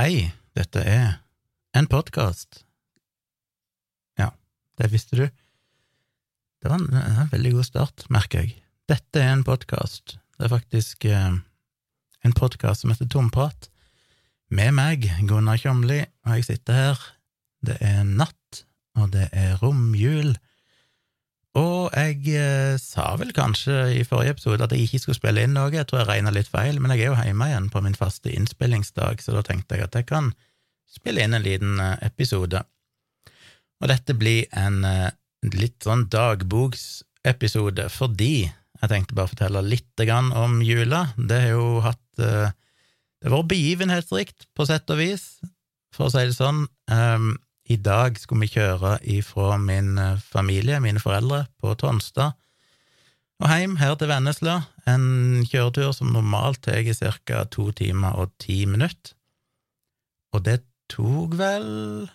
Hei, dette er en podkast. Ja, det visste du. Det var en, en veldig god start, merker jeg. Dette er en podkast. Det er faktisk eh, en podkast som heter Tomprat, med meg, Gunnar Kjomli, og jeg sitter her. Det er natt, og det er romjul. Og jeg eh, sa vel kanskje i forrige episode at jeg ikke skulle spille inn noe, jeg tror jeg regna litt feil, men jeg er jo hjemme igjen på min faste innspillingsdag, så da tenkte jeg at jeg kan spille inn en liten eh, episode. Og dette blir en eh, litt sånn dagboksepisode fordi jeg tenkte bare å fortelle litt om jula. Det har jo hatt eh, Det har vært begivenhetsrikt, på sett og vis, for å si det sånn. Um, I dag skulle vi kjøre ifra min familie, mine foreldre, på Tonstad og hjem her til Vennesla. En kjøretur som normalt tar ca. to timer og ti minutter. Og det tok vel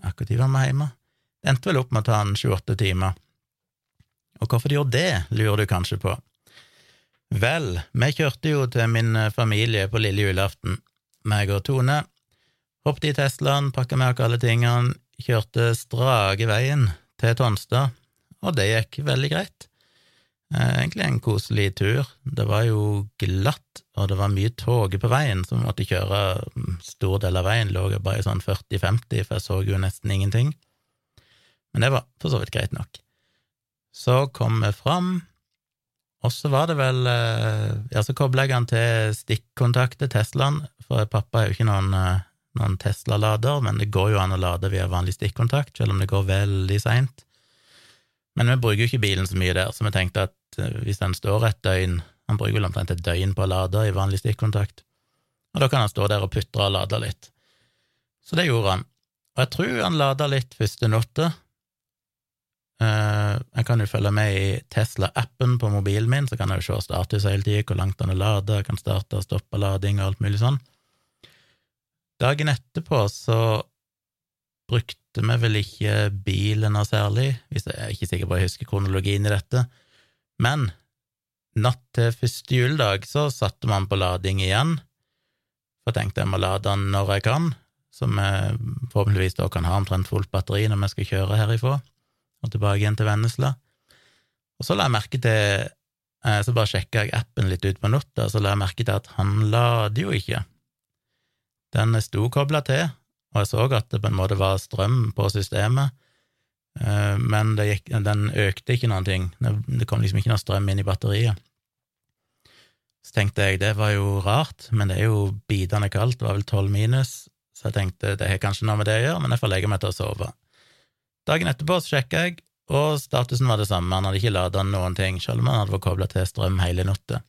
Akkurat når var vi hjemme? Det endte vel opp med å ta en 28 timer. Og hvorfor de gjorde det, lurer du kanskje på. Vel, vi kjørte jo til min familie på lille julaften, meg og Tone. Hoppet i Teslaen, pakka med oss alle tingene, kjørte strake veien til Tonstad, og det gikk veldig greit. Eh, egentlig en koselig tur. Det var jo glatt, og det var mye tog på veien, så vi måtte kjøre mm, stor del av veien, lå bare i sånn 40-50, for jeg så jo nesten ingenting. Men det var for så vidt greit nok. Så kom vi fram, og så var det vel eh, Ja, så kobla jeg den til stikkontaktet Teslaen, for pappa er jo ikke noen, noen Tesla-lader, men det går jo an å lade via vanlig stikkontakt, selv om det går veldig seint. Men vi bruker jo ikke bilen så mye der, så vi tenkte at Eh, hvis den står et døgn Han bruker vel omtrent et døgn på å lade i vanlig stikkontakt, og da kan han stå der og putre og lade litt. Så det gjorde han, og jeg tror han lada litt første natta. Eh, jeg kan jo følge med i Tesla-appen på mobilen min, så kan jeg jo se status hele tida, hvor langt han har lada, kan starte og stoppe lading og alt mulig sånn. Dagen etterpå så brukte vi vel ikke bilen noe særlig, hvis jeg er ikke sikker på å huske kronologien i dette, men natt til første juledag så satte man på lading igjen, for jeg tenkte jeg må lade den når jeg kan, så vi forhåpentligvis da kan ha omtrent fullt batteri når vi skal kjøre herifra og tilbake igjen til Vennesla. Og så la jeg merke til eh, Så bare sjekka jeg appen litt ut på natta, så la jeg merke til at han lader jo ikke. Den sto kobla til, og jeg så at det på en måte var strøm på systemet, Eh, men gikk, den økte ikke noen ting. Det kom liksom ikke noe strøm inn i batteriet. Så tenkte jeg det var jo rart, men det er jo bitende kaldt, det var vel tolv minus, så jeg tenkte det har kanskje noe med det å gjøre, men jeg får legge meg til å sove. Dagen etterpå så sjekka jeg, og statusen var det samme, han hadde ikke lada noen ting, selv om han hadde vært kobla til strøm hele natta.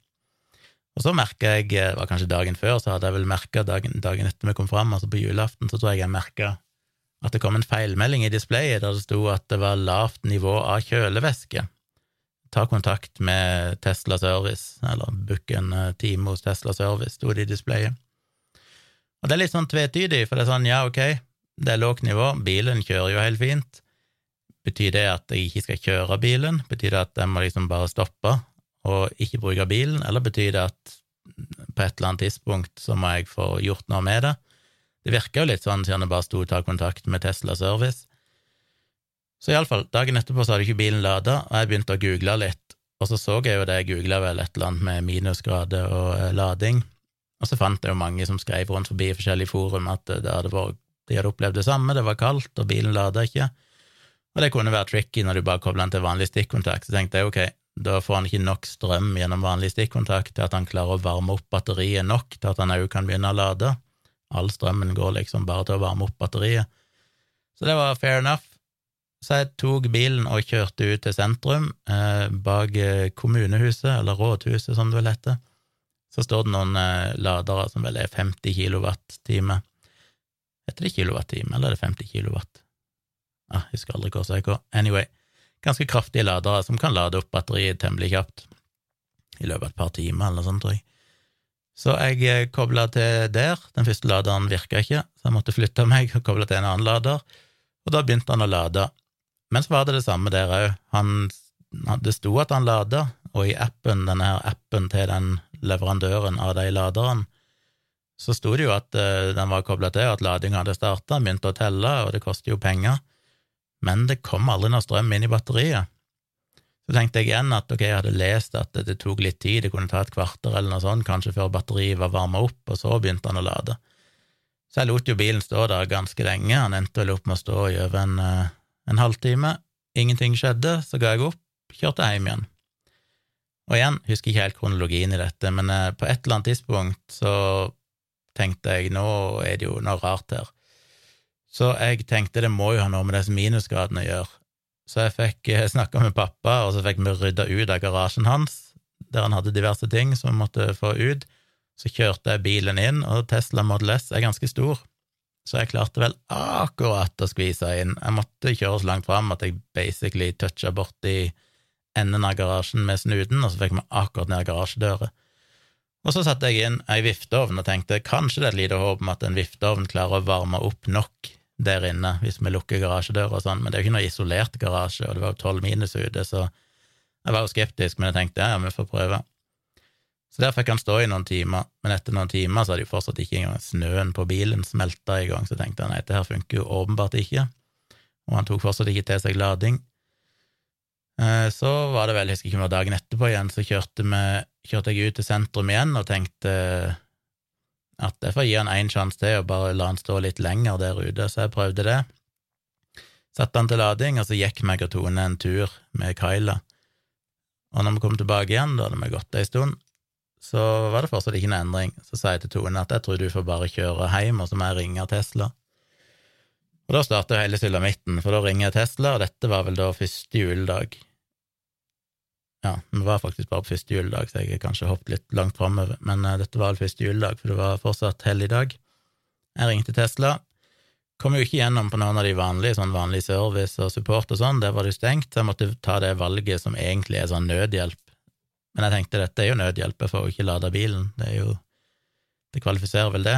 Og så merka jeg, det var kanskje dagen før, så hadde jeg vel merka dagen, dagen etter vi kom fram, altså på julaften, så tror jeg jeg merka at det kom en feilmelding i displayet der det sto at det var lavt nivå av kjølevæske. Ta kontakt med Tesla Service, eller book en eh, time hos Tesla Service, sto det i displayet. Og det er litt sånn tvetydig, for det er sånn, ja, ok, det er lågt nivå, bilen kjører jo helt fint. Betyr det at jeg ikke skal kjøre bilen? Betyr det at jeg må liksom bare stoppe og ikke bruke bilen, eller betyr det at på et eller annet tidspunkt så må jeg få gjort noe med det? Det virka jo litt sånn siden det bare sto 'ta kontakt med Tesla Service'. Så iallfall, dagen etterpå så hadde ikke bilen lada, og jeg begynte å google litt, og så så jeg jo det, jeg googla vel et eller annet med minusgrader og eh, lading, og så fant jeg jo mange som skrev rundt forbi i forskjellige forum at det hadde vært, de hadde opplevd det samme, det var kaldt, og bilen lada ikke, og det kunne være tricky når du bare kobler den til vanlig stikkontakt, så tenkte jeg ok, da får han ikke nok strøm gjennom vanlig stikkontakt til at han klarer å varme opp batteriet nok til at han òg kan begynne å lade. All strømmen går liksom bare til å varme opp batteriet. Så det var fair enough. Så jeg tok bilen og kjørte ut til sentrum, eh, bak eh, kommunehuset, eller rådhuset som det vel heter. Så står det noen eh, ladere som vel er 50 kilowatt-time. Heter det kilowatt-time, eller er det 50 kilowatt? Ah, jeg husker aldri hva som er hva. Anyway, ganske kraftige ladere som kan lade opp batteriet temmelig kjapt. I løpet av et par timer, eller noe sånt, tror jeg. Så jeg eh, kobla til der. Den første laderen virka ikke, så jeg måtte flytte meg og koble til en annen lader, og da begynte han å lade. Men så var det det samme der òg. Det sto at han lada, og i appen, denne her appen til den leverandøren av de laderne, så sto det jo at uh, den var kobla til, og at ladinga hadde starta, begynte å telle, og det koster jo penger, men det kom aldri noe strøm inn i batteriet. Så tenkte jeg igjen at ok, jeg hadde lest at det, tok litt tid, det kunne ta et kvarter eller noe sånt, kanskje før batteriet var varma opp, og så begynte han å lade. Så jeg lot jo bilen stå der ganske lenge, han endte vel opp med å stå i over en, uh, en halvtime. Ingenting skjedde, så ga jeg opp, kjørte hjem igjen. Og igjen, husker ikke helt kronologien i dette, men uh, på et eller annet tidspunkt så tenkte jeg nå er det jo noe rart her. Så jeg tenkte det må jo ha noe med disse minusgradene å gjøre. Så jeg fikk uh, snakka med pappa, og så fikk vi rydda ut av garasjen hans, der han hadde diverse ting som vi måtte få ut. Så kjørte jeg bilen inn, og Tesla Model S er ganske stor, så jeg klarte vel akkurat å skvise inn. Jeg måtte kjøre så langt fram at jeg basically toucha borti enden av garasjen med snuten, og så fikk vi akkurat ned garasjedøra. Og så satte jeg inn ei vifteovn og tenkte kanskje det er et lite håp om at en vifteovn klarer å varme opp nok der inne hvis vi lukker garasjedøra og sånn, men det er jo ikke noe isolert garasje, og det var jo tolv minus ute, så jeg var jo skeptisk, men jeg tenkte ja, vi får prøve. Så der fikk han stå i noen timer, men etter noen timer så hadde jo fortsatt ikke engang snøen på bilen smelta i gang, så tenkte han nei, dette her funker jo åpenbart ikke, og han tok fortsatt ikke til seg lading. Eh, så var det vel, jeg husker ikke om det var dagen etterpå igjen, så kjørte, vi, kjørte jeg ut til sentrum igjen og tenkte at jeg får gi han én sjanse til og bare la han stå litt lenger der ute, så jeg prøvde det. Satte han til lading, og så gikk meg og Tone en tur med Kyla. Og når vi kom tilbake igjen, da hadde vi gått ei stund, så var det fortsatt ikke en endring. Så sa jeg til Tone at jeg tror du får bare kjøre hjem, og så må jeg ringe Tesla. Og da starter hele sulamitten, for da ringer jeg Tesla, og dette var vel da første juledag. Ja, det var faktisk bare på første juledag, så jeg har kanskje hoppet litt langt framover, men uh, dette var første juledag, for det var fortsatt helligdag. Jeg ringte Tesla. Kom jo ikke gjennom på noen av de vanlige, sånn vanlig service og support og sånn, der var det stengt, så jeg måtte ta det valget som egentlig er sånn nødhjelp. Men jeg tenkte dette er jo nødhjelp, jeg får jo ikke lada bilen, det er jo Det kvalifiserer vel det.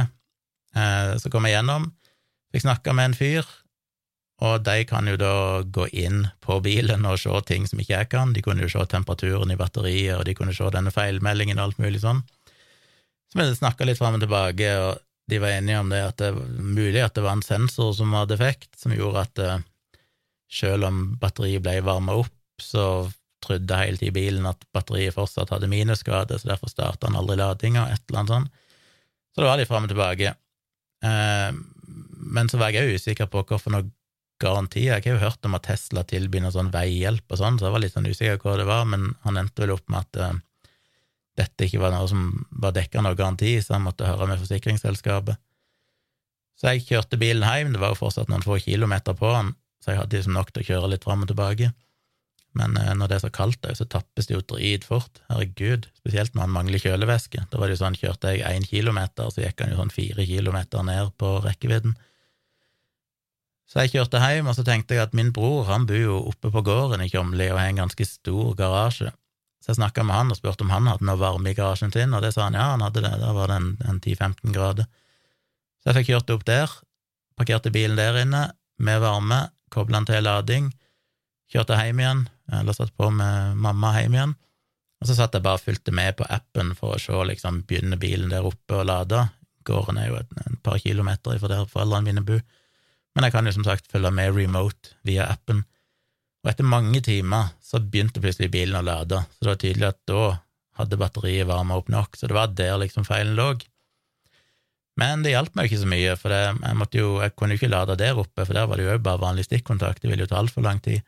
Uh, så kom jeg gjennom, fikk snakka med en fyr, og de kan jo da gå inn på bilen og se ting som ikke jeg kan. De kunne jo se temperaturen i batteriet, og de kunne se denne feilmeldingen og alt mulig sånn. Så vi snakka litt fram og tilbake, og de var enige om det at det var mulig at det var en sensor som var defekt, som gjorde at uh, selv om batteriet ble varma opp, så trodde hele tiden bilen at batteriet fortsatt hadde minusgrader, så derfor starta han aldri ladinga, et eller annet sånt. Så da var de fram og tilbake. Uh, men så var jeg òg usikker på hvorfor noe garanti. Jeg har jo hørt om at Tesla tilbyr noe sånn veihjelp og sånn, så jeg var litt sånn usikker på hva det var, men han endte vel opp med at uh, dette ikke var noe som var dekka noe garanti, så han måtte høre med forsikringsselskapet. Så jeg kjørte bilen hjem, det var jo fortsatt noen få kilometer på den, så jeg hadde liksom nok til å kjøre litt fram og tilbake. Men uh, når det er så kaldt, så tappes det jo dritfort. Herregud, spesielt når han mangler kjølevæske. Da var det jo sånn, kjørte jeg én kilometer, så gikk han jo sånn fire kilometer ned på rekkevidden. Så jeg kjørte hjem, og så tenkte jeg at min bror han bor jo oppe på gården i Kjomli og har en ganske stor garasje. Så jeg snakka med han og spurte om han hadde noe varme i garasjen sin, og det sa han ja, han hadde det, der var det en, en 10-15 grader. Så jeg fikk kjørt opp der, parkerte bilen der inne med varme, kobla den til lading, kjørte hjem igjen, eller satt på med mamma hjem igjen, og så satt jeg bare og fulgte med på appen for å se, liksom, begynner bilen der oppe å lade. Gården er jo et, et par kilometer fra der foreldrene mine bor. Men jeg kan jo som sagt følge med remote via appen. Og etter mange timer så begynte plutselig bilen å lade, så det var tydelig at da hadde batteriet varma opp nok, så det var der liksom feilen lå. Men det hjalp meg ikke så mye, for det, jeg, jo, jeg kunne jo ikke lade der oppe, for der var det jo bare vanlig stikkontakt, det ville jo ta altfor lang tid.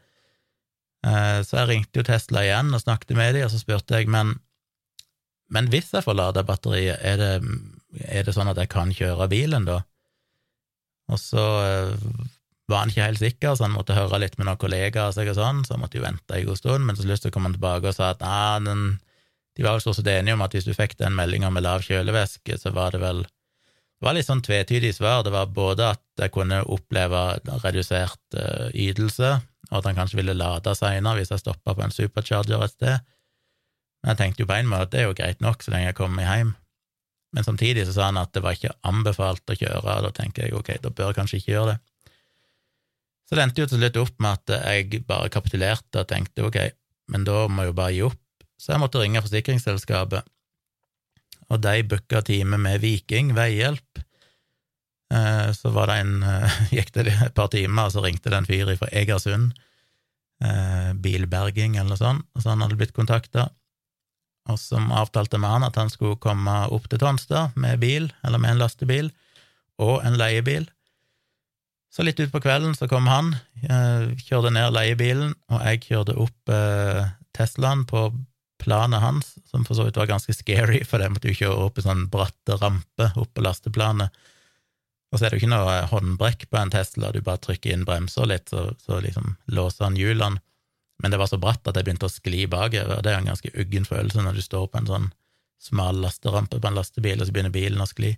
Eh, så jeg ringte jo Tesla igjen og snakket med dem, og så spurte jeg, men, men hvis jeg får lada batteriet, er det, er det sånn at jeg kan kjøre bilen da? Og så eh, var han ikke helt sikker, så han måtte høre litt med noen kollegaer og sånn, så han måtte jo vente en god stund, men til slutt kom han tilbake og sa at ah, den, de var jo stort sett enige om at hvis du fikk den meldinga med lav kjølevæske, så var det vel Det var litt sånn tvetydig svar. Det var både at jeg kunne oppleve redusert uh, ytelse, og at han kanskje ville lade seinere hvis jeg stoppa på en supercharger et sted. Men jeg tenkte jo på en måte at det er jo greit nok så lenge jeg kommer meg hjem. Men samtidig så sa han at det var ikke anbefalt å kjøre, og da tenker jeg ok, da bør jeg kanskje ikke gjøre det. Så det endte jo til slutt opp med at jeg bare kapitulerte og tenkte ok, men da må jeg jo bare gi opp. Så jeg måtte ringe forsikringsselskapet og de booka time med Viking veihjelp. Eh, så var det en eh, Gikk det et par timer, og så ringte det en fyr fra Egersund, eh, bilberging eller noe sånt, og så han hadde blitt kontakta, og som avtalte med han at han skulle komme opp til Tonstad med bil, eller med en lastebil, og en leiebil. Så litt utpå kvelden så kom han, kjørte ned leiebilen, og jeg kjørte opp Teslaen på planet hans, som for så vidt var ganske scary, for det måtte jo kjøre opp i sånn bratte rampe opp på lasteplanet. Og så er det jo ikke noe håndbrekk på en Tesla, du bare trykker inn bremser litt, så, så liksom låser han hjulene. Men det var så bratt at jeg begynte å skli bakover, det er jo en ganske uggen følelse når du står på en sånn smal lasterampe på en lastebil, og så begynner bilen å skli.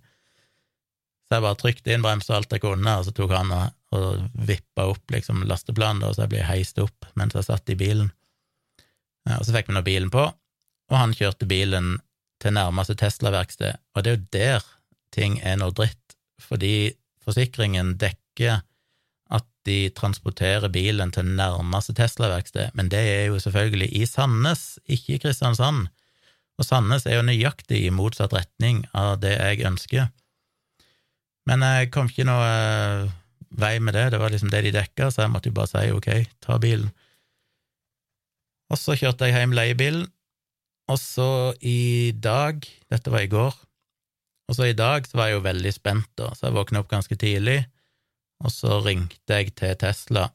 Så jeg bare trykte inn bremsa alt jeg kunne, og så tok han og, og vippa opp liksom lasteplanen, og så jeg ble heist opp mens jeg satt i bilen. Og så fikk vi nå bilen på, og han kjørte bilen til nærmeste Tesla-verksted, og det er jo der ting er noe dritt fordi forsikringen dekker de transporterer bilen til nærmeste Tesla-verksted, men det er jo selvfølgelig i Sandnes, ikke i Kristiansand, og Sandnes er jo nøyaktig i motsatt retning av det jeg ønsker. Men jeg kom ikke noe eh, vei med det, det var liksom det de dekka, så jeg måtte jo bare si ok, ta bilen. Og så kjørte jeg hjem leiebilen, og så i dag, dette var i går, og så i dag så var jeg jo veldig spent, da, så jeg våkna opp ganske tidlig, og så ringte jeg til Tesla.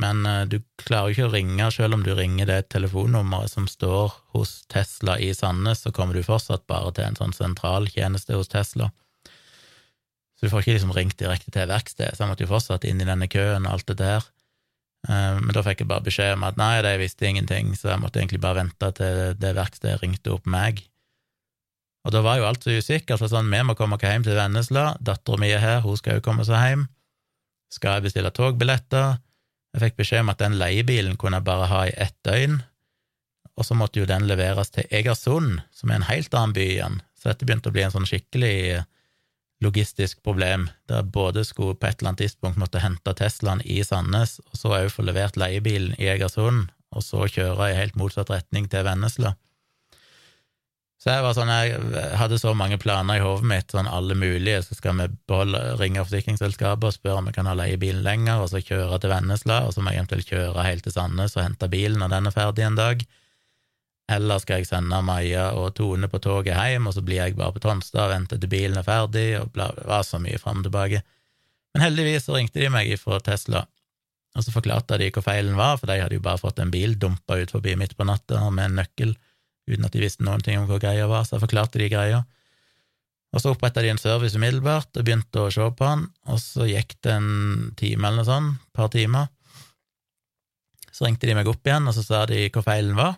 Men uh, du klarer jo ikke å ringe, selv om du ringer det telefonnummeret som står hos Tesla i Sandnes, så kommer du fortsatt bare til en sånn sentraltjeneste hos Tesla. Så du får ikke liksom ringt direkte til verkstedet, så jeg måtte jo fortsatt inn i denne køen og alt det der. Uh, men da fikk jeg bare beskjed om at nei, de visste ingenting, så jeg måtte egentlig bare vente til det verkstedet ringte opp meg. Og da var jo alt så usikkert, for sånn, vi må komme oss hjem til Vennesla, dattera mi er her, hun skal jo komme seg hjem. Skal jeg bestille togbilletter? Jeg fikk beskjed om at den leiebilen kunne jeg bare ha i ett døgn, og så måtte jo den leveres til Egersund, som er en helt annen by igjen, så dette begynte å bli en sånn skikkelig eh, logistisk problem, der både skulle på et eller annet tidspunkt måtte hente Teslaen i Sandnes, og så òg få levert leiebilen i Egersund, og så kjøre i helt motsatt retning til Vennesla. Så jeg var sånn, jeg hadde så mange planer i hodet mitt, sånn alle mulige, så skal vi beholde, ringe forsikringsselskapet og spørre om vi kan ha leie bilen lenger, og så kjøre til Vennesla, og så må jeg eventuelt kjøre helt til Sandnes og hente bilen når den er ferdig en dag. Eller skal jeg sende Maja og Tone på toget hjem, og så blir jeg bare på Tonstad og venter til bilen er ferdig, og bla, det var så mye fram og tilbake. Men heldigvis så ringte de meg fra Tesla, og så forklarte de hvor feilen var, for de hadde jo bare fått en bil dumpa ut forbi midt på natta med en nøkkel uten at de visste noen ting om hva greia var, så jeg forklarte de greia. Og så oppretta de en service umiddelbart og begynte å se på han, og så gikk det en time eller noe sånt, et par timer. Så ringte de meg opp igjen, og så sa de hvor feilen var,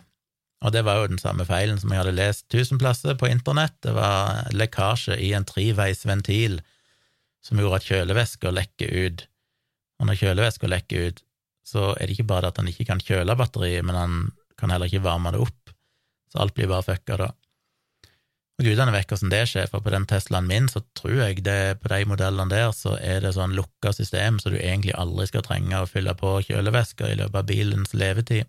og det var jo den samme feilen som jeg hadde lest tusen plasser på internett, det var lekkasje i en treveisventil som gjorde at kjølevæska lekker ut, og når kjølevæska lekker ut, så er det ikke bare at han ikke kan kjøle batteriet, men han kan heller ikke varme det opp, så alt blir bare fucka da. Og gudene vet hvordan det skjer, for på den Teslaen min så tror jeg det på de modellene der så er det sånn lukka system, så du egentlig aldri skal trenge å fylle på kjølevæsker i løpet av bilens levetid.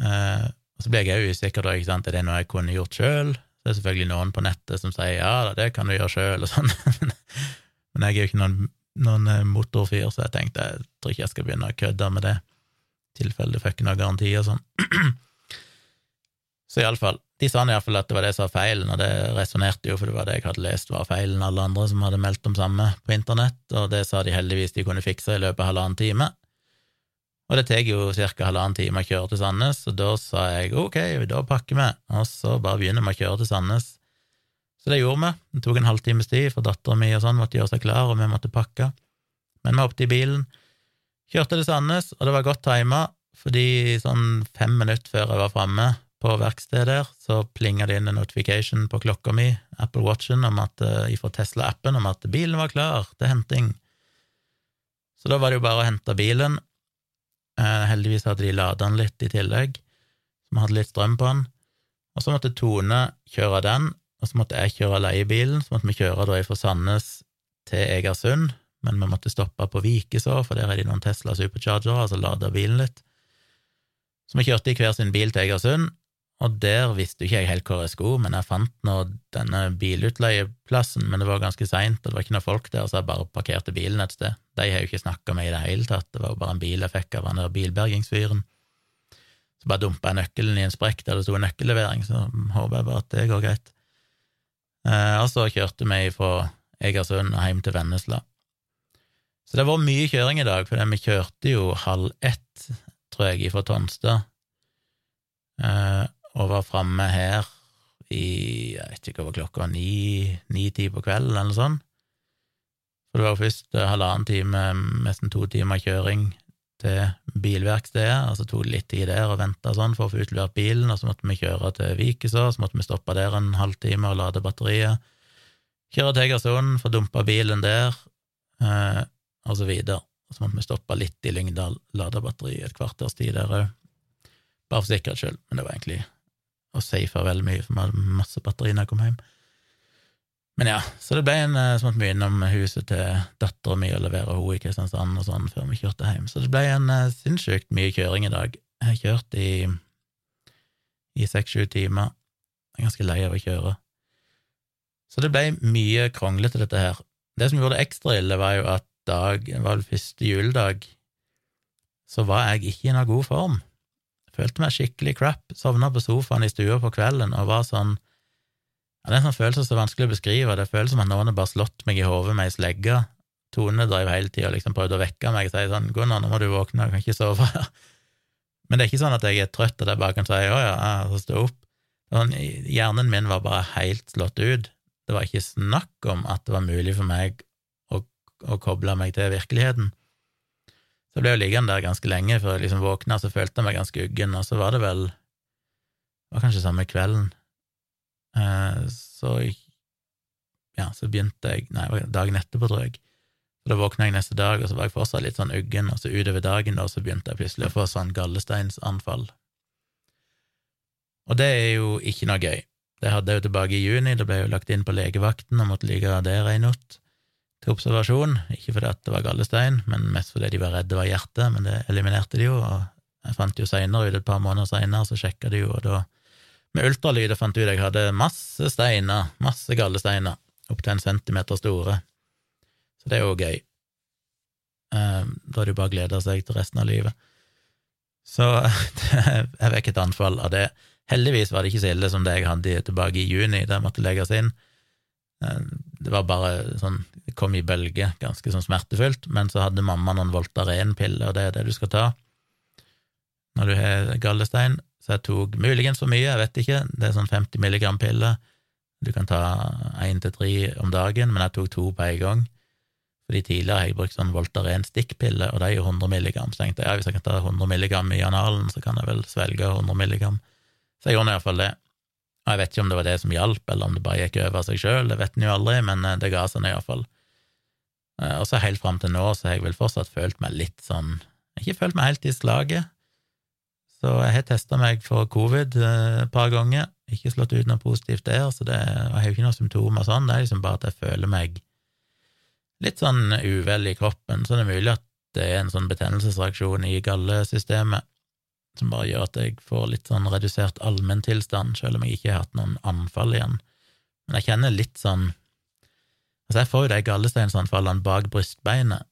Eh, og så blir jeg òg usikker, da, ikke sant, er det noe jeg kunne gjort sjøl? Det er selvfølgelig noen på nettet som sier ja da, det kan du gjøre sjøl, og sånn, men jeg er jo ikke noen, noen eh, motorfyr, så jeg tenkte jeg tror ikke jeg skal begynne å kødde med det, i tilfelle det fucker noen garanti og sånn. Så iallfall, de sa iallfall at det var det som var feilen, og det resonnerte jo, for det var det jeg hadde lest var feilen alle andre som hadde meldt om samme på internett, og det sa de heldigvis de kunne fikse i løpet av halvannen time. Og det tar jo ca. halvannen time å kjøre til Sandnes, og da sa jeg ok, da pakker vi, og så bare begynner vi å kjøre til Sandnes. Så det gjorde vi. Det tok en halvtimes tid, for dattera mi og sånn måtte gjøre seg klar, og vi måtte pakke. Men vi hoppet i bilen, kjørte til Sandnes, og det var godt tima, fordi sånn fem minutter før jeg var framme på verkstedet der, så plinga det inn en notification på klokka mi, Apple Watchen, om at, ifra fra Tesla-appen om at bilen var klar til henting. Så da var det jo bare å hente bilen. Uh, heldigvis hadde de lada den litt i tillegg, så vi hadde litt strøm på den. Og så måtte Tone kjøre den, og så måtte jeg kjøre leiebilen, så måtte vi kjøre da fra Sandnes til Egersund, men vi måtte stoppe på Vikeså, for der er de noen Tesla superchargere, altså lade bilen litt. Så vi kjørte i hver sin bil til Egersund, og der visste jo ikke jeg helt hvor jeg skulle, men jeg fant nå denne bilutleieplassen, men det var ganske seint, og det var ikke noe folk der, så jeg bare parkerte bilen et sted. De har jo ikke snakka med i det hele tatt, det var jo bare en bil jeg fikk av han der bilbergingsfyren. Så bare dumpa jeg nøkkelen i en sprekk der det sto nøkkellevering, så håper jeg bare at det går greit. Eh, og så kjørte vi fra Egersund og hjem til Vennesla. Så det var mye kjøring i dag, for vi kjørte jo halv ett, tror jeg, fra Tonstad, eh, og var framme her i jeg vet ikke hva klokka var, ni-ti på kvelden, eller sånt. For det var jo først eh, halvannen time, nesten to timer kjøring til bilverkstedet, og så tok det litt tid der og venta sånn for å få utlevert bilen, og så måtte vi kjøre til Vikeså, så måtte vi stoppe der en halvtime og lade batteriet, kjøre til Egersund, få dumpa bilen der, eh, og så videre. Og så måtte vi stoppe litt i Lyngdal, lade batteriet et kvarters tid der òg, bare for sikkerhets skyld, men det var egentlig å safe veldig mye, for vi hadde masse batteri når jeg kom hjem. Men ja, så det ble en så som måtte vi innom huset til dattera mi og levere henne i Kristiansand og sånn før vi kjørte hjem, så det ble en uh, sinnssykt mye kjøring i dag. Jeg har kjørt i i seks-sju timer. Jeg er ganske lei av å kjøre. Så det ble mye kronglete, dette her. Det som gjorde det ekstra ille, var jo at dag, var vel første juledag, så var jeg ikke i noen god form. Følte meg skikkelig crap, sovna på sofaen i stua på kvelden og var sånn ja, Det er en sånn følelse som er vanskelig å beskrive, det føles som at noen har bare slått meg i hodet med ei slegge. Tone drev hele tida og liksom prøvde å vekke meg og si sånn Gunnar, nå må du våkne, jeg kan ikke sove her. Men det er ikke sånn at jeg er trøtt og jeg bare kan si å ja, så stå opp. Sånn, hjernen min var bare helt slått ut. Det var ikke snakk om at det var mulig for meg å, å koble meg til virkeligheten. Så jeg ble jo liggende der ganske lenge før jeg liksom våkna, så følte jeg meg ganske uggen, og så var det vel Det var kanskje samme kvelden. Eh, så ja, så begynte jeg Nei, dagen etterpå, tror jeg. Så Da våkna jeg neste dag, og så var jeg fortsatt litt sånn uggen, og så utover dagen da, så begynte jeg plutselig å få sånn gallesteinsanfall. Og det er jo ikke noe gøy. Det hadde jeg jo tilbake i juni, det ble jo lagt inn på legevakten og måtte ligge der ei natt til observasjon, ikke fordi at det var gallestein, men mest fordi de var redde det var hjertet, men det eliminerte de jo, og jeg fant jo seinere ut, et par måneder seinere, så sjekka de jo, og da med ultralyd fant ut at jeg hadde masse steiner, masse gallesteiner, opptil en centimeter store, så det er jo gøy. Ehm, da er det jo bare å glede seg til resten av livet. Så jeg fikk et anfall av det. Heldigvis var det ikke så ille som det jeg hadde tilbake i juni, jeg måtte legges inn. Eh, det var bare sånn Det kom i bølger, ganske sånn smertefullt, men så hadde mamma noen Voltaren-piller, og det er det du skal ta når du har gallestein. Så jeg tok muligens for mye, jeg vet ikke, det er sånn 50 milligram piller. Du kan ta én til tre om dagen, men jeg tok to på en gang. Fordi tidligere har jeg brukt sånn Voltaren-stikkpiller, og det er jo 100 milligram. Så tenkte jeg ja, hvis jeg kan ta 100 milligram i analen, så kan jeg vel svelge 100 milligram. Så jeg gjorde i hvert fall det. Og jeg vet ikke om det var det som hjalp, eller om det bare gikk over seg sjøl, det vet en jo aldri, men eh, det ga seg nå iallfall. Eh, og så helt fram til nå så har jeg vel fortsatt følt meg litt sånn Ikke følt meg helt i slaget. Så jeg har testa meg for covid eh, et par ganger, ikke slått ut noe positivt der, så det, jeg har jo ikke noen symptomer sånn, det er liksom bare at jeg føler meg litt sånn uvel i kroppen, så det er mulig at det er en sånn betennelsesreaksjon i gallesystemet som bare gjør at jeg får litt sånn redusert allmenntilstand, selv om jeg ikke har hatt noen anfall igjen. Men jeg kjenner litt sånn Altså, jeg får jo de gallesteinsanfallene bak brystbeinet,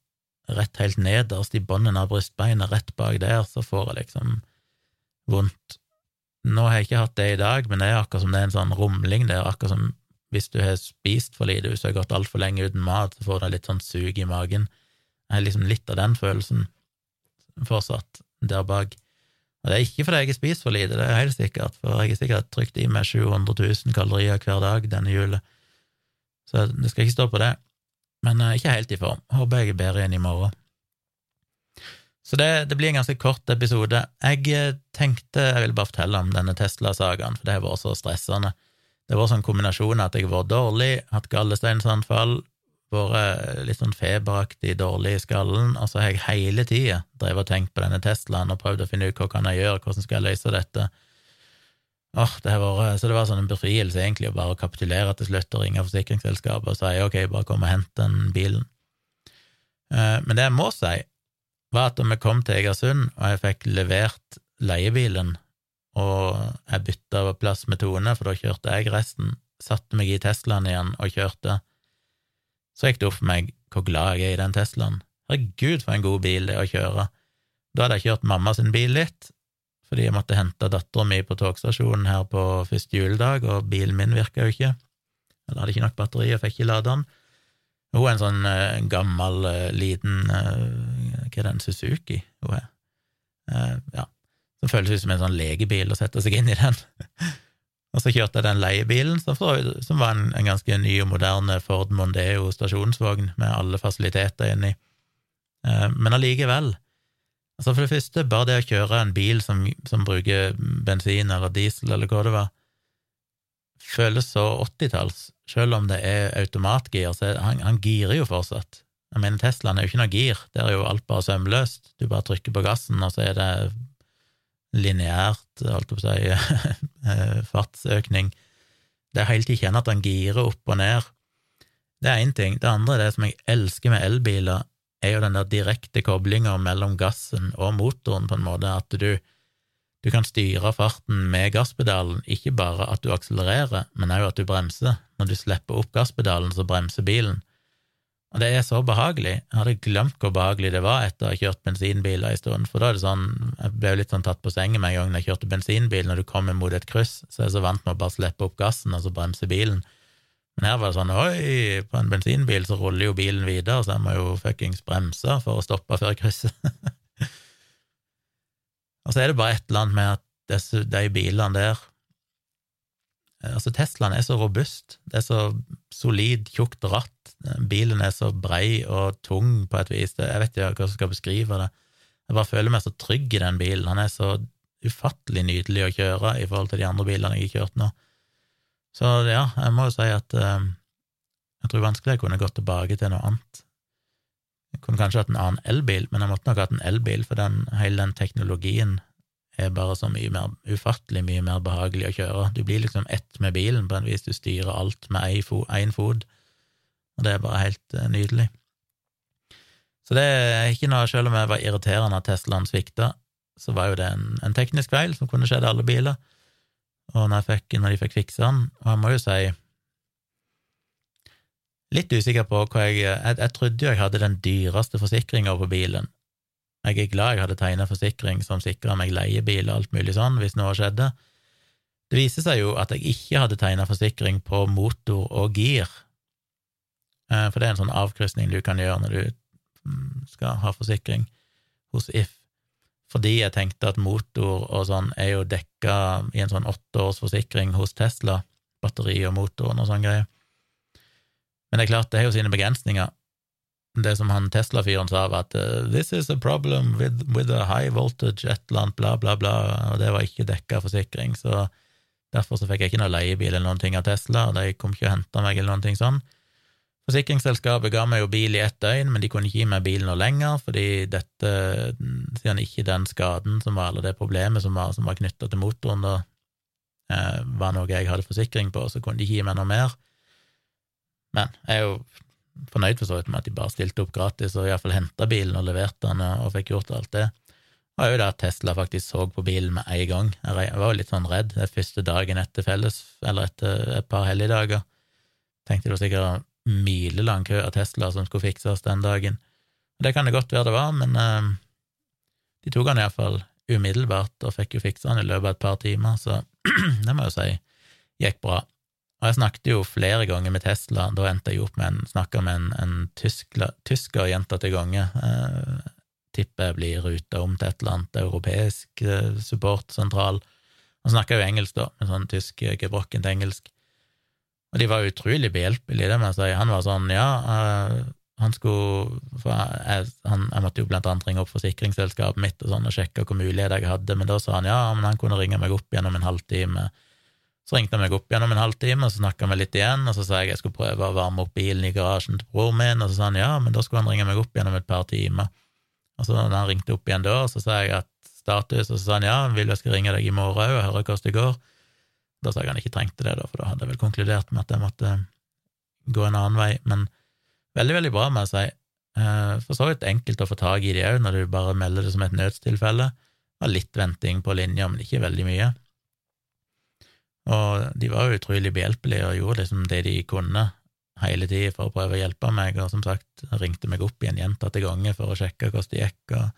rett helt nederst i bunnen av brystbeinet, rett bak der, så får jeg liksom vondt. Nå har jeg ikke hatt det i dag, men det er akkurat som det er en sånn rumling der, akkurat som hvis du har spist for lite, hvis du har gått altfor lenge uten mat, så får du litt sånn sug i magen. Jeg har liksom litt av den følelsen fortsatt der bak. Og det er ikke fordi jeg har spist for lite, det er helt sikkert, for jeg har sikkert trykt i meg 700 000 kalorier hver dag denne jula, så det skal ikke stå på det. Men uh, ikke helt i form. Håper jeg er bedre igjen i morgen. Så det, det, blir en ganske kort episode. Jeg eh, tenkte jeg ville bare fortelle om denne Tesla-sagaen, for det har vært så stressende. Det var sånn kombinasjon at jeg har vært dårlig, hatt gallesteinsanfall, vært litt sånn feberaktig dårlig i skallen, og så har jeg hele tida drevet og tenkt på denne Teslaen og prøvd å finne ut hva kan jeg gjøre, hvordan skal jeg løse dette. Åh, det har vært, Så det var sånn en befrielse, egentlig, å bare kapitulere til slutt og ringe forsikringsselskapet og si ok, bare kom og hent den bilen. Eh, men det jeg må si, var at da vi kom til Egersund, og jeg fikk levert leiebilen og jeg bytta plass med Tone, for da kjørte jeg resten, satte meg i Teslaen igjen og kjørte, så gikk det opp for meg hvor glad jeg er i den Teslaen. Herregud, for en god bil det er å kjøre. Da hadde jeg kjørt mamma sin bil litt, fordi jeg måtte hente dattera mi på togstasjonen her på første juledag, og bilen min virka jo ikke. Jeg hadde ikke nok batteri og fikk ikke lade den. Hun er en sånn uh, gammel, uh, liten uh, Hva er det, en Suzuki hun er? ja, som føles ut som en sånn legebil å sette seg inn i den. og så kjørte jeg den leiebilen, som, var en, en, ganske ny og moderne Ford Mondeo stasjonsvogn med alle fasiliteter inni. men allikevel, altså for det første, bare det å kjøre en bil som, som bruker bensin eller diesel eller hva det var, føles så 80-talls selv om det er automatgir, så han, han girer jo fortsatt. Jeg mener, Teslaen er jo ikke noe gir, der er jo alt bare sømløst. Du bare trykker på gassen, og så er det lineært, holdt jeg på å si, eh, fartsøkning. Det er helt til kjenner at han girer opp og ned. Det er én ting. Det andre, det som jeg elsker med elbiler, er jo den der direkte koblinga mellom gassen og motoren, på en måte, at du du kan styre farten med gasspedalen, ikke bare at du akselererer, men òg at du bremser. Når du slipper opp gasspedalen, så bremser bilen. Og det er så behagelig. Jeg hadde glemt hvor behagelig det var etter å ha kjørt bensinbiler en stund, for da er det sånn, jeg ble litt sånn tatt på sengen med en gang når jeg kjørte bensinbil, når du kommer mot et kryss, så er jeg så vant med å bare slippe opp gassen, og så bremse bilen. Men her var det sånn oi, på en bensinbil så ruller jo bilen videre, så jeg må jo fuckings bremse for å stoppe før krysset. Og så er det bare et eller annet med at disse, de bilene der Altså, Teslaen er så robust, det er så solid, tjukt ratt, bilen er så brei og tung på et vis, jeg vet ikke hva som skal beskrive det. Jeg bare føler meg så trygg i den bilen, han er så ufattelig nydelig å kjøre i forhold til de andre bilene jeg har kjørt nå. Så ja, jeg må jo si at eh, jeg tror vanskelig jeg kunne gått tilbake til noe annet. Jeg kunne kanskje hatt en annen elbil, men jeg måtte nok hatt en elbil, for den, hele den teknologien er bare så mye mer, ufattelig mye mer behagelig å kjøre. Du blir liksom ett med bilen på en vis, du styrer alt med én fot, og det er bare helt uh, nydelig. Så det er ikke noe, selv om jeg var irriterende at Teslaen svikta, så var jo det en, en teknisk feil som kunne skjedd alle biler, og når, fikk, når de fikk fiksa den, og jeg må jo si Litt usikker på hva jeg Jeg, jeg trodde jo jeg hadde den dyreste forsikringa på bilen. Jeg er glad jeg hadde tegna forsikring som sikra meg leiebil og alt mulig sånn, hvis noe skjedde. Det viser seg jo at jeg ikke hadde tegna forsikring på motor og gir, eh, for det er en sånn avkrysning du kan gjøre når du mm, skal ha forsikring hos If, fordi jeg tenkte at motor og sånn er jo dekka i en sånn åtteårsforsikring forsikring hos Tesla, batteri og motoren og sånn greier. Men det er klart, det har jo sine begrensninger. Det som han Tesla-fyren sa, var at uh, 'this is a problem with, with a high voltage', et eller annet, bla, bla, bla, og det var ikke dekka forsikring, så derfor så fikk jeg ikke noe leiebil eller noen ting av Tesla, og de kom ikke og henta meg eller noen ting sånn. Forsikringsselskapet ga meg jo bil i ett døgn, men de kunne ikke gi meg bil noe lenger, fordi dette, siden ikke den skaden som var, eller det problemet som var, som var knytta til motoren, da, eh, var noe jeg hadde forsikring på, så kunne de ikke gi meg noe mer. Men jeg er jo fornøyd for så vidt med at de bare stilte opp gratis og iallfall henta bilen og leverte den og fikk gjort alt det. var jo det at Tesla faktisk så på bilen med en gang. Jeg var jo litt sånn redd den første dagen etter felles, eller etter et par helligdager. Tenkte det var sikkert milelang kø av Tesla som skulle fikses den dagen. Det kan det godt være det var, men uh, de tok den iallfall umiddelbart og fikk jo fiksa den i løpet av et par timer, så det må jeg jo si gikk bra. Og jeg snakket jo flere ganger med Tesla, da endte jeg opp med en, snakka med en, en tyskla, tysker gjentatte ganger. Eh, tipper jeg blir ruta om til et eller annet europeisk eh, supportsentral. Han snakka jo engelsk, da, med sånn tysk eh, gebrokkent engelsk. Og de var utrolig behjelpelige, det må jeg si. Han var sånn, ja, eh, han skulle jeg, han, jeg, måtte jo blant annet ringe opp forsikringsselskapet mitt og sånn og sjekke hvor muligheter jeg hadde, men da sa han ja, men han kunne ringe meg opp gjennom en halvtime. Så ringte han meg opp gjennom en halvtime, og så snakka vi litt igjen, og så sa jeg jeg skulle prøve å varme opp bilen i garasjen til broren min, og så sa han ja, men da skulle han ringe meg opp gjennom et par timer. Og så når han ringte opp igjen da, så sa jeg at status, og så sa han ja, vil jeg skal ringe deg i morgen òg og høre hvordan det går. Da sa jeg han ikke trengte det, da, for da hadde jeg vel konkludert med at jeg måtte gå en annen vei, men veldig, veldig bra, må jeg si. Eh, for så vidt enkelt å få tak i de òg, når du bare melder det som et nødstilfelle. Det var litt venting på linja, men ikke veldig mye. Og de var jo utrolig behjelpelige og gjorde liksom det de kunne hele tida for å prøve å hjelpe meg, og som sagt ringte meg opp igjen gjentatte ganger for å sjekke hvordan det gikk. og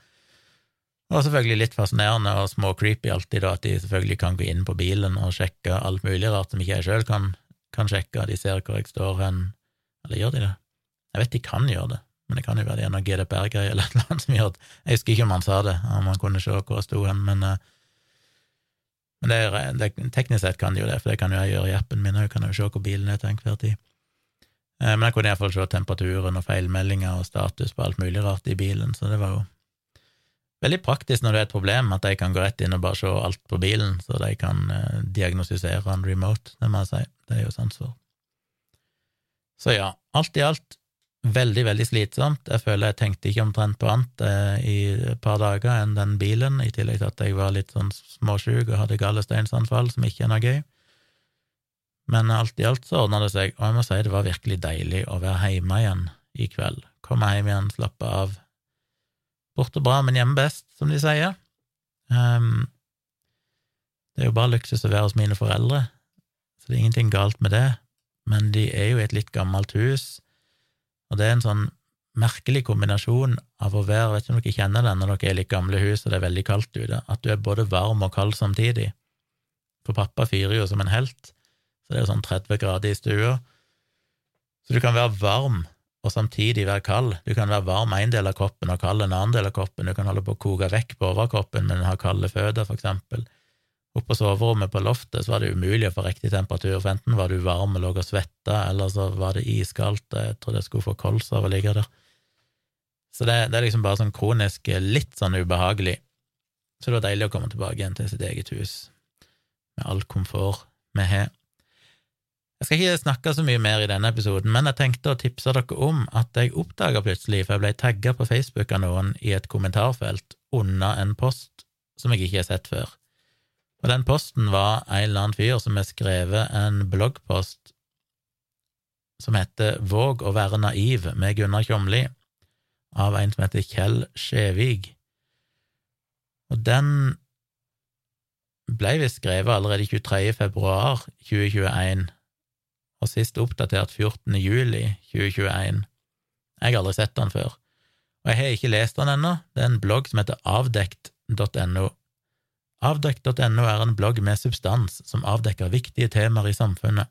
var selvfølgelig litt fascinerende og små-creepy alltid, da, at de selvfølgelig kan gå inn på bilen og sjekke alt mulig rart som ikke jeg sjøl kan, kan, sjekke, de ser hvor jeg står hen, eller gjør de det? Jeg vet de kan gjøre det, men det kan jo være det er noe GDPR-greier eller noe som gjør det. Jeg husker ikke om han sa det, om han kunne se hvor jeg sto hen, men, eh, men det er, det, teknisk sett kan de jo det, for det kan jo jeg gjøre i appen min òg, kan jo se hvor bilen er til enhver tid. Eh, men jeg kunne iallfall se temperaturen og feilmeldinger og status på alt mulig rart i bilen, så det var jo veldig praktisk når det er et problem, at de kan gå rett inn og bare se alt på bilen, så de kan eh, diagnostisere en remote, det må jeg si. Det er jo sans for. Så ja, alt i alt veldig, veldig slitsomt. Jeg føler jeg tenkte ikke omtrent på annet eh, i et par dager enn den bilen, i tillegg til at jeg var litt sånn småsjuk og hadde gallesteinsanfall, som ikke er noe gøy. Men alt i alt så ordna det seg, og jeg må si det var virkelig deilig å være hjemme igjen i kveld. Komme hjem igjen, slappe av, Borte bra, men hjemme best, som de sier. Um, det er jo bare luksus å være hos mine foreldre, så det er ingenting galt med det, men de er jo i et litt gammelt hus, og det er en sånn merkelig kombinasjon av å være, vet ikke om dere kjenner den når dere er litt gamle hus og det er veldig kaldt ute, at du er både varm og kald samtidig. For pappa fyrer jo som en helt, så det er jo sånn 30 grader i stua, så du kan være varm og samtidig være kald. Du kan være varm en del av kroppen og kald en annen del av kroppen. Du kan holde på å koke vekk på overkroppen, men ha kalde føtter, for eksempel. Oppe på soverommet på loftet så var det umulig å få riktig temperatur, for enten var du varm og lå og svetta, eller så var det iskaldt, jeg trodde jeg skulle få kols av å ligge der. Så det, det, er liksom bare sånn kronisk litt sånn ubehagelig. Så det var deilig å komme tilbake igjen til sitt eget hus, med all komfort vi har. Jeg skal ikke snakke så mye mer i denne episoden, men jeg tenkte å tipse dere om at jeg oppdaga plutselig, for jeg ble tagga på Facebook av noen i et kommentarfelt under en post som jeg ikke har sett før. Og den posten var en eller annen fyr som har skrevet en bloggpost som heter Våg å være naiv med Gunnar Kjomli, av en som heter Kjell Skjevig. Og den ble visst skrevet allerede 23. februar 2021 og sist oppdatert 14. juli 2021. Jeg har aldri sett den før, og jeg har ikke lest den ennå. Det er en blogg som heter avdekt.no. Avdekt.no er en blogg med substans som avdekker viktige temaer i samfunnet.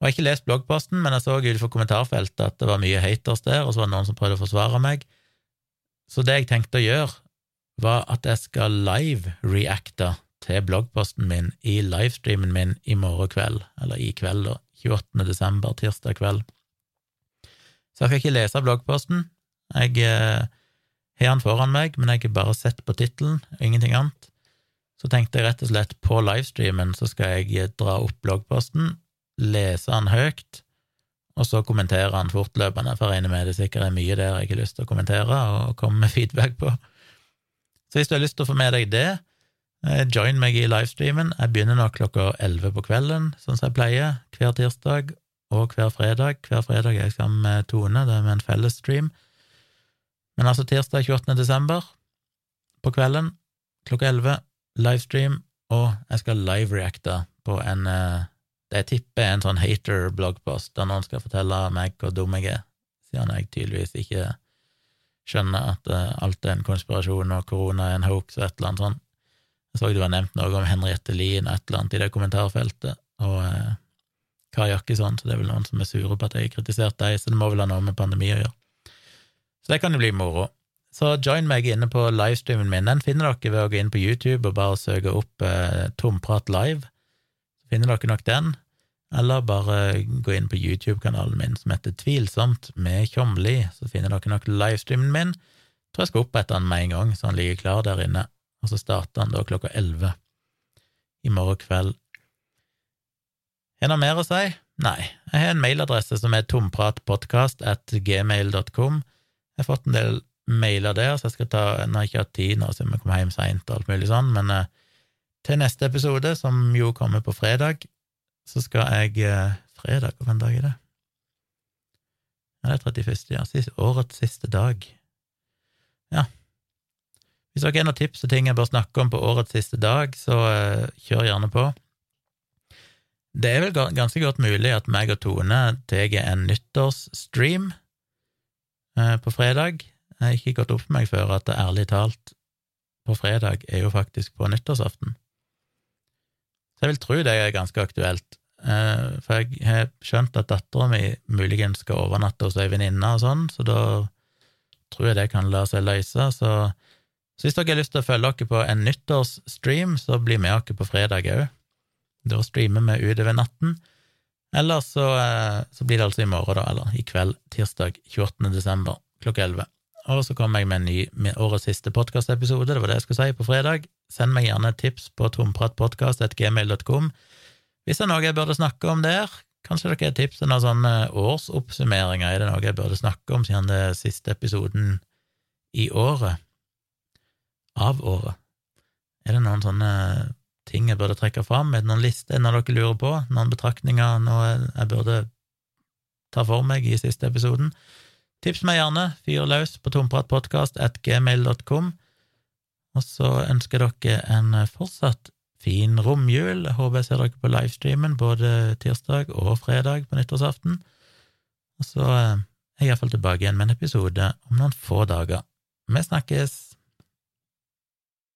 Jeg har ikke lest bloggposten, men jeg så utenfor kommentarfeltet at det var mye haters der, og så var det noen som prøvde å forsvare meg. Så det jeg tenkte å gjøre, var at jeg skal live-reacte til bloggposten min i livestreamen min i morgen kveld, eller i kveld, da, 28. desember, tirsdag kveld. Så jeg skal ikke lese bloggposten. Jeg eh, har den foran meg, men jeg har bare sett på tittelen, ingenting annet. Så tenkte jeg rett og slett på livestreamen så skal jeg eh, dra opp bloggposten, lese den høyt, og så kommentere den fortløpende, for jeg regner med det sikkert er mye der jeg har lyst til å kommentere og komme med feedback på. Så hvis du har lyst til å få med deg det, Eh, join meg i livestreamen. Jeg begynner nok klokka elleve på kvelden, sånn som jeg pleier, hver tirsdag og hver fredag. Hver fredag er jeg sammen med Tone, det er med en fellesstream. Men altså tirsdag 28. desember på kvelden klokka elleve, livestream, og jeg skal live-reacte på en eh, det jeg tipper er en sånn hater-bloggpost, der noen skal fortelle meg hvor dum jeg er, siden jeg tydeligvis ikke skjønner at eh, alt er en konspirasjon og korona er en hoax og et eller annet sånt. Jeg så det var nevnt noe om Henriette Lien og et eller annet i det kommentarfeltet, og eh, Kari Jakkesson, så det er vel noen som er sure på at jeg har kritisert deg, så det må vel ha noe med pandemi å gjøre. Så det kan jo bli moro. Så join meg inne på livestreamen min. Den finner dere ved å gå inn på YouTube og bare søke opp eh, Tomprat live. Så finner dere nok den, eller bare gå inn på YouTube-kanalen min som heter Tvilsomt med Tjomli, så finner dere nok livestreamen min. Jeg tror jeg skal opprette den med en gang, så han ligger klar der inne og så starter han da klokka elleve i morgen kveld. Er det noe mer å si? Nei. Jeg har en mailadresse som er tompratpodkast at gmail.com. Jeg har fått en del mailer der, så jeg skal ta Nå har jeg ikke hatt tid nå, siden vi kommer hjem seint og alt mulig sånn, men eh, til neste episode, som jo kommer på fredag, så skal jeg eh, Fredag, hvilken dag er det? Ja, det er 31., ja. Sist, årets siste dag. Ja, hvis dere har noen tips og ting jeg bør snakke om på årets siste dag, så eh, kjør gjerne på. Det er vel ganske godt mulig at meg og Tone tar en nyttårsstream på fredag. Jeg har ikke gått opp for meg før at det ærlig talt på fredag er jo faktisk på nyttårsaften. Så jeg vil tro det er ganske aktuelt. Eh, for jeg har skjønt at dattera mi muligens skal overnatte hos ei venninne og sånn, så da tror jeg det kan la seg løse. Så, så hvis dere har lyst til å følge dere på en nyttårsstream, så blir med dere på fredag òg. Da streamer vi utover natten. Eller så, eh, så, blir det altså i morgen, da, eller i kveld, tirsdag 28. desember klokka 11. Og så kommer jeg med en ny med årets siste podkastepisode, det var det jeg skulle si, på fredag. Send meg gjerne et tips på tompratpodkast.gmail.com hvis det er noe jeg burde snakke om der, kanskje dere har tips til noen sånne årsoppsummeringer, er det noe jeg burde snakke om siden det er siste episoden i året? Av året? Er det noen sånne ting jeg burde trekke fram? Er det noen lister når dere lurer på? Noen betraktninger noe jeg burde ta for meg i siste episoden? Tips meg gjerne, fyr løs på tompratpodkast.gmail.com, og så ønsker dere en fortsatt fin romjul. Jeg håper jeg ser dere på livestreamen både tirsdag og fredag på nyttårsaften. Og så er jeg iallfall tilbake igjen med en episode om noen få dager. Vi snakkes!